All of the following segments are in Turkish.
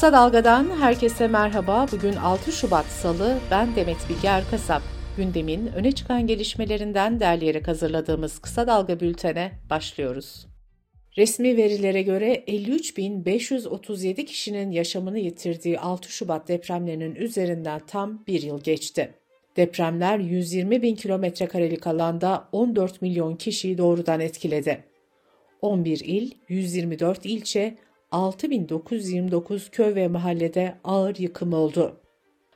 Kısa Dalga'dan herkese merhaba. Bugün 6 Şubat Salı. Ben Demet Bilge Erkasap. Gündemin öne çıkan gelişmelerinden derleyerek hazırladığımız Kısa Dalga bültene başlıyoruz. Resmi verilere göre 53.537 kişinin yaşamını yitirdiği 6 Şubat depremlerinin üzerinden tam bir yıl geçti. Depremler 120 bin kilometre karelik alanda 14 milyon kişiyi doğrudan etkiledi. 11 il, 124 ilçe, 6929 köy ve mahallede ağır yıkım oldu.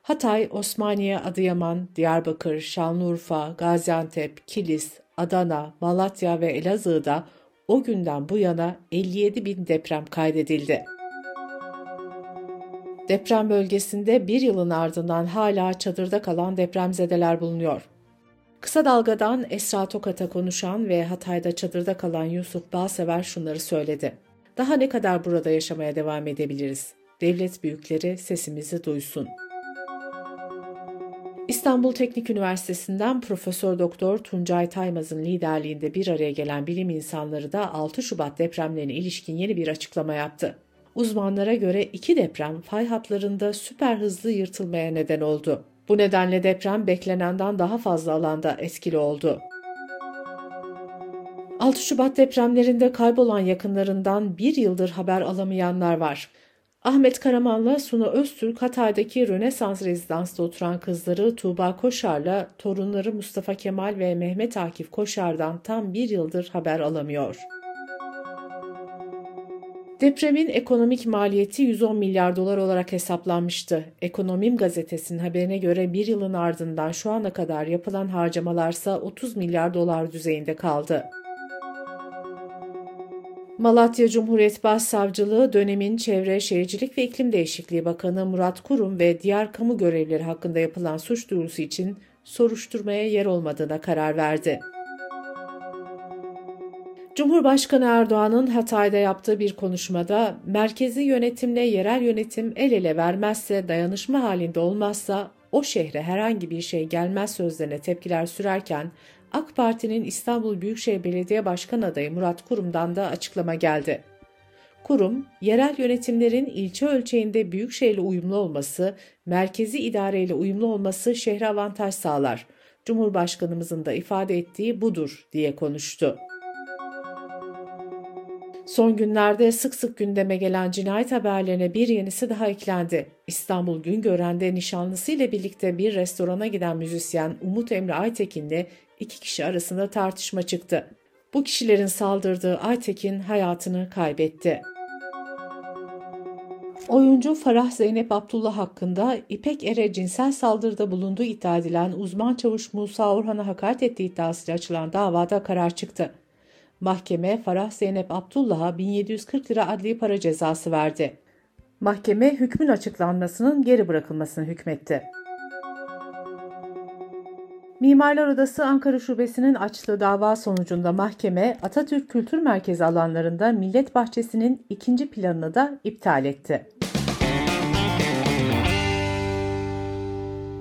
Hatay, Osmaniye, Adıyaman, Diyarbakır, Şanlıurfa, Gaziantep, Kilis, Adana, Malatya ve Elazığ'da o günden bu yana 57 bin deprem kaydedildi. Deprem bölgesinde bir yılın ardından hala çadırda kalan depremzedeler bulunuyor. Kısa Dalga'dan Esra Tokat'a konuşan ve Hatay'da çadırda kalan Yusuf Bağsever şunları söyledi. Daha ne kadar burada yaşamaya devam edebiliriz? Devlet büyükleri sesimizi duysun. İstanbul Teknik Üniversitesi'nden Profesör Doktor Tuncay Taymaz'ın liderliğinde bir araya gelen bilim insanları da 6 Şubat depremlerine ilişkin yeni bir açıklama yaptı. Uzmanlara göre iki deprem fay hatlarında süper hızlı yırtılmaya neden oldu. Bu nedenle deprem beklenenden daha fazla alanda etkili oldu. 6 Şubat depremlerinde kaybolan yakınlarından bir yıldır haber alamayanlar var. Ahmet Karaman'la Suna Öztürk Hatay'daki Rönesans rezidansta oturan kızları Tuğba Koşar'la torunları Mustafa Kemal ve Mehmet Akif Koşar'dan tam bir yıldır haber alamıyor. Depremin ekonomik maliyeti 110 milyar dolar olarak hesaplanmıştı. Ekonomim gazetesinin haberine göre bir yılın ardından şu ana kadar yapılan harcamalarsa 30 milyar dolar düzeyinde kaldı. Malatya Cumhuriyet Başsavcılığı dönemin Çevre, Şehircilik ve İklim Değişikliği Bakanı Murat Kurum ve diğer kamu görevlileri hakkında yapılan suç duyurusu için soruşturmaya yer olmadığına karar verdi. Cumhurbaşkanı Erdoğan'ın Hatay'da yaptığı bir konuşmada merkezi yönetimle yerel yönetim el ele vermezse, dayanışma halinde olmazsa o şehre herhangi bir şey gelmez sözlerine tepkiler sürerken AK Parti'nin İstanbul Büyükşehir Belediye Başkan adayı Murat Kurum'dan da açıklama geldi. Kurum, yerel yönetimlerin ilçe ölçeğinde büyükşehirle uyumlu olması, merkezi idareyle uyumlu olması şehre avantaj sağlar. Cumhurbaşkanımızın da ifade ettiği budur diye konuştu. Son günlerde sık sık gündeme gelen cinayet haberlerine bir yenisi daha eklendi. İstanbul Güngören'de nişanlısıyla birlikte bir restorana giden müzisyen Umut Emre Aytekin'le iki kişi arasında tartışma çıktı. Bu kişilerin saldırdığı Aytekin hayatını kaybetti. Oyuncu Farah Zeynep Abdullah hakkında İpek Er'e cinsel saldırıda bulunduğu iddia edilen uzman çavuş Musa Orhan'a hakaret ettiği iddiasıyla açılan davada karar çıktı. Mahkeme Farah Zeynep Abdullah'a 1740 lira adli para cezası verdi. Mahkeme hükmün açıklanmasının geri bırakılmasını hükmetti. Mimarlar Odası Ankara Şubesi'nin açtığı dava sonucunda mahkeme Atatürk Kültür Merkezi alanlarında Millet Bahçesi'nin ikinci planını da iptal etti.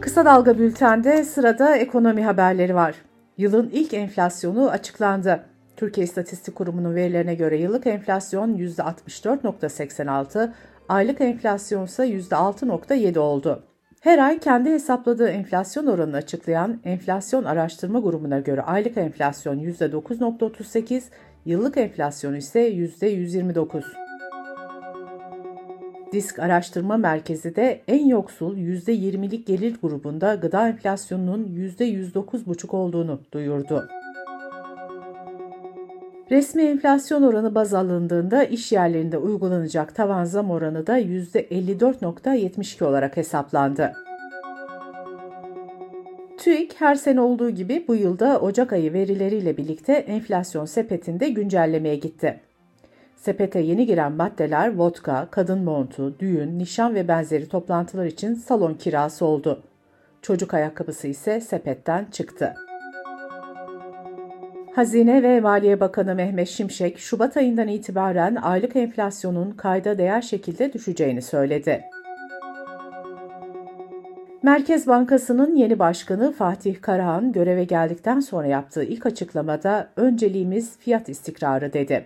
Kısa Dalga Bülten'de sırada ekonomi haberleri var. Yılın ilk enflasyonu açıklandı. Türkiye İstatistik Kurumu'nun verilerine göre yıllık enflasyon %64.86, aylık enflasyon ise %6.7 oldu. Her ay kendi hesapladığı enflasyon oranını açıklayan Enflasyon Araştırma Grubu'na göre aylık enflasyon %9.38, yıllık enflasyon ise %129. Disk Araştırma Merkezi de en yoksul %20'lik gelir grubunda gıda enflasyonunun %109,5 olduğunu duyurdu. Resmi enflasyon oranı baz alındığında iş yerlerinde uygulanacak tavan zam oranı da %54.72 olarak hesaplandı. TÜİK her sene olduğu gibi bu yılda Ocak ayı verileriyle birlikte enflasyon sepetinde güncellemeye gitti. Sepete yeni giren maddeler vodka, kadın montu, düğün, nişan ve benzeri toplantılar için salon kirası oldu. Çocuk ayakkabısı ise sepetten çıktı. Hazine ve Maliye Bakanı Mehmet Şimşek, Şubat ayından itibaren aylık enflasyonun kayda değer şekilde düşeceğini söyledi. Merkez Bankası'nın yeni başkanı Fatih Karahan göreve geldikten sonra yaptığı ilk açıklamada önceliğimiz fiyat istikrarı dedi.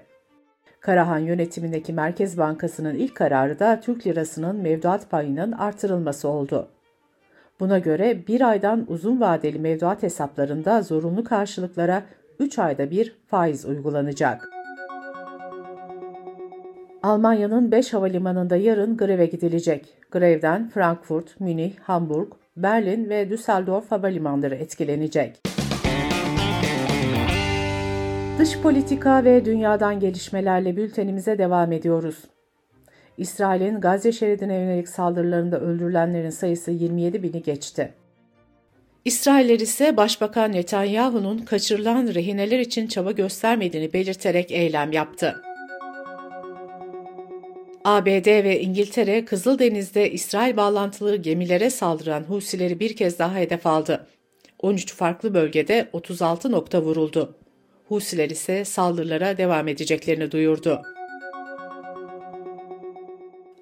Karahan yönetimindeki Merkez Bankası'nın ilk kararı da Türk lirasının mevduat payının artırılması oldu. Buna göre bir aydan uzun vadeli mevduat hesaplarında zorunlu karşılıklara 3 ayda bir faiz uygulanacak. Almanya'nın 5 havalimanında yarın greve gidilecek. Grevden Frankfurt, Münih, Hamburg, Berlin ve Düsseldorf havalimanları etkilenecek. Dış politika ve dünyadan gelişmelerle bültenimize devam ediyoruz. İsrail'in Gazze şeridine yönelik saldırılarında öldürülenlerin sayısı 27 bini geçti. İsrailler ise Başbakan Netanyahu'nun kaçırılan rehineler için çaba göstermediğini belirterek eylem yaptı. ABD ve İngiltere Kızıldeniz'de İsrail bağlantılı gemilere saldıran Husileri bir kez daha hedef aldı. 13 farklı bölgede 36 nokta vuruldu. Husiler ise saldırılara devam edeceklerini duyurdu.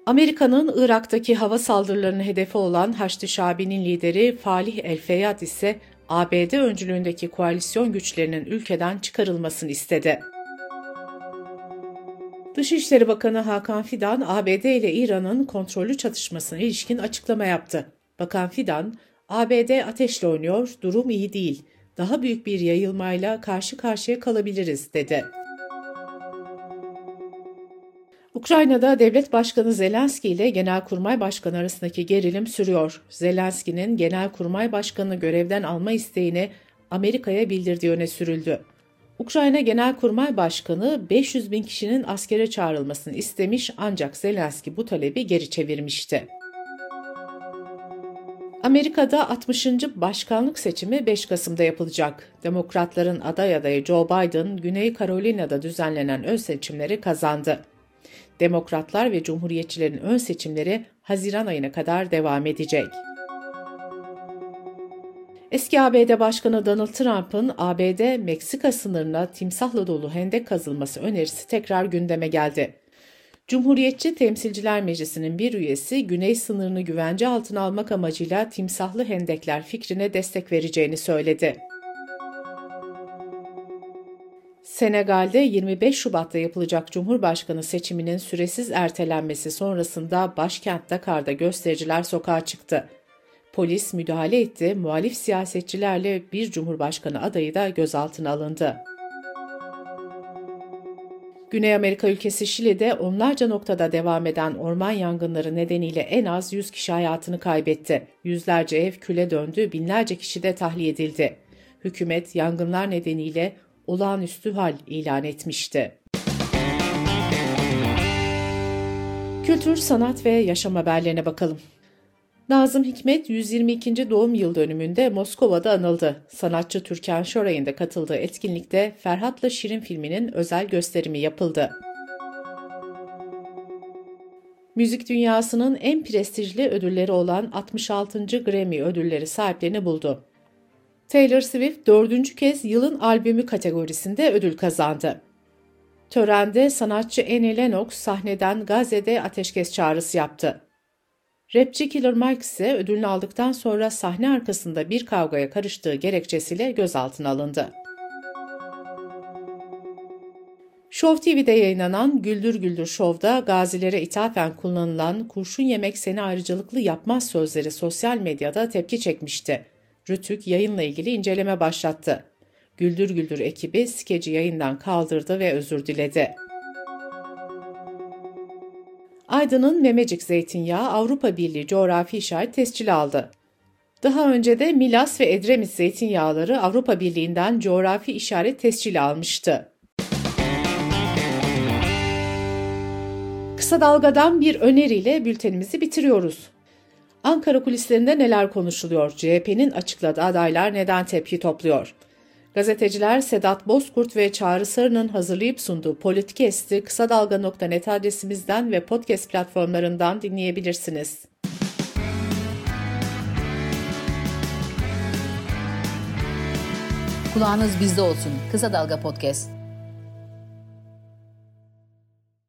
Amerika'nın Irak'taki hava saldırılarının hedefi olan Haçlı Şabi'nin lideri Falih El-Feyyad ise ABD öncülüğündeki koalisyon güçlerinin ülkeden çıkarılmasını istedi. Dışişleri Bakanı Hakan Fidan, ABD ile İran'ın kontrollü çatışmasına ilişkin açıklama yaptı. Bakan Fidan, ABD ateşle oynuyor, durum iyi değil, daha büyük bir yayılmayla karşı karşıya kalabiliriz, dedi. Ukrayna'da Devlet Başkanı Zelenski ile Genelkurmay Başkanı arasındaki gerilim sürüyor. Zelenski'nin Genelkurmay Başkanı görevden alma isteğini Amerika'ya bildirdiği öne sürüldü. Ukrayna Genelkurmay Başkanı 500 bin kişinin askere çağrılmasını istemiş ancak Zelenski bu talebi geri çevirmişti. Amerika'da 60. başkanlık seçimi 5 Kasım'da yapılacak. Demokratların aday adayı Joe Biden, Güney Carolina'da düzenlenen ön seçimleri kazandı. Demokratlar ve Cumhuriyetçilerin ön seçimleri Haziran ayına kadar devam edecek. Eski ABD Başkanı Donald Trump'ın ABD-Meksika sınırına timsahla dolu hendek kazılması önerisi tekrar gündeme geldi. Cumhuriyetçi Temsilciler Meclisi'nin bir üyesi güney sınırını güvence altına almak amacıyla timsahlı hendekler fikrine destek vereceğini söyledi. Senegal'de 25 Şubat'ta yapılacak Cumhurbaşkanı seçiminin süresiz ertelenmesi sonrasında başkent Dakar'da göstericiler sokağa çıktı. Polis müdahale etti, muhalif siyasetçilerle bir Cumhurbaşkanı adayı da gözaltına alındı. Güney Amerika ülkesi Şili'de onlarca noktada devam eden orman yangınları nedeniyle en az 100 kişi hayatını kaybetti. Yüzlerce ev küle döndü, binlerce kişi de tahliye edildi. Hükümet yangınlar nedeniyle olağanüstü hal ilan etmişti. Kültür, sanat ve yaşam haberlerine bakalım. Nazım Hikmet 122. doğum yıl dönümünde Moskova'da anıldı. Sanatçı Türkan Şoray'ın da katıldığı etkinlikte Ferhat'la Şirin filminin özel gösterimi yapıldı. Müzik dünyasının en prestijli ödülleri olan 66. Grammy ödülleri sahiplerini buldu. Taylor Swift dördüncü kez yılın albümü kategorisinde ödül kazandı. Törende sanatçı Annie Lennox sahneden Gazze'de ateşkes çağrısı yaptı. Rapçi Killer Mike ise ödülünü aldıktan sonra sahne arkasında bir kavgaya karıştığı gerekçesiyle gözaltına alındı. Show TV'de yayınlanan Güldür Güldür Show'da gazilere ithafen kullanılan kurşun yemek seni ayrıcalıklı yapmaz sözleri sosyal medyada tepki çekmişti. Rütük yayınla ilgili inceleme başlattı. Güldür Güldür ekibi skeci yayından kaldırdı ve özür diledi. Aydın'ın Memecik zeytinyağı Avrupa Birliği coğrafi işaret tescili aldı. Daha önce de Milas ve Edremit zeytinyağları Avrupa Birliği'nden coğrafi işaret tescili almıştı. Kısa dalgadan bir öneriyle bültenimizi bitiriyoruz. Ankara kulislerinde neler konuşuluyor? CHP'nin açıkladığı adaylar neden tepki topluyor? Gazeteciler Sedat Bozkurt ve Çağrı Sarı'nın hazırlayıp sunduğu Politikest'i kısa dalga.net adresimizden ve podcast platformlarından dinleyebilirsiniz. Kulağınız bizde olsun. Kısa Dalga Podcast.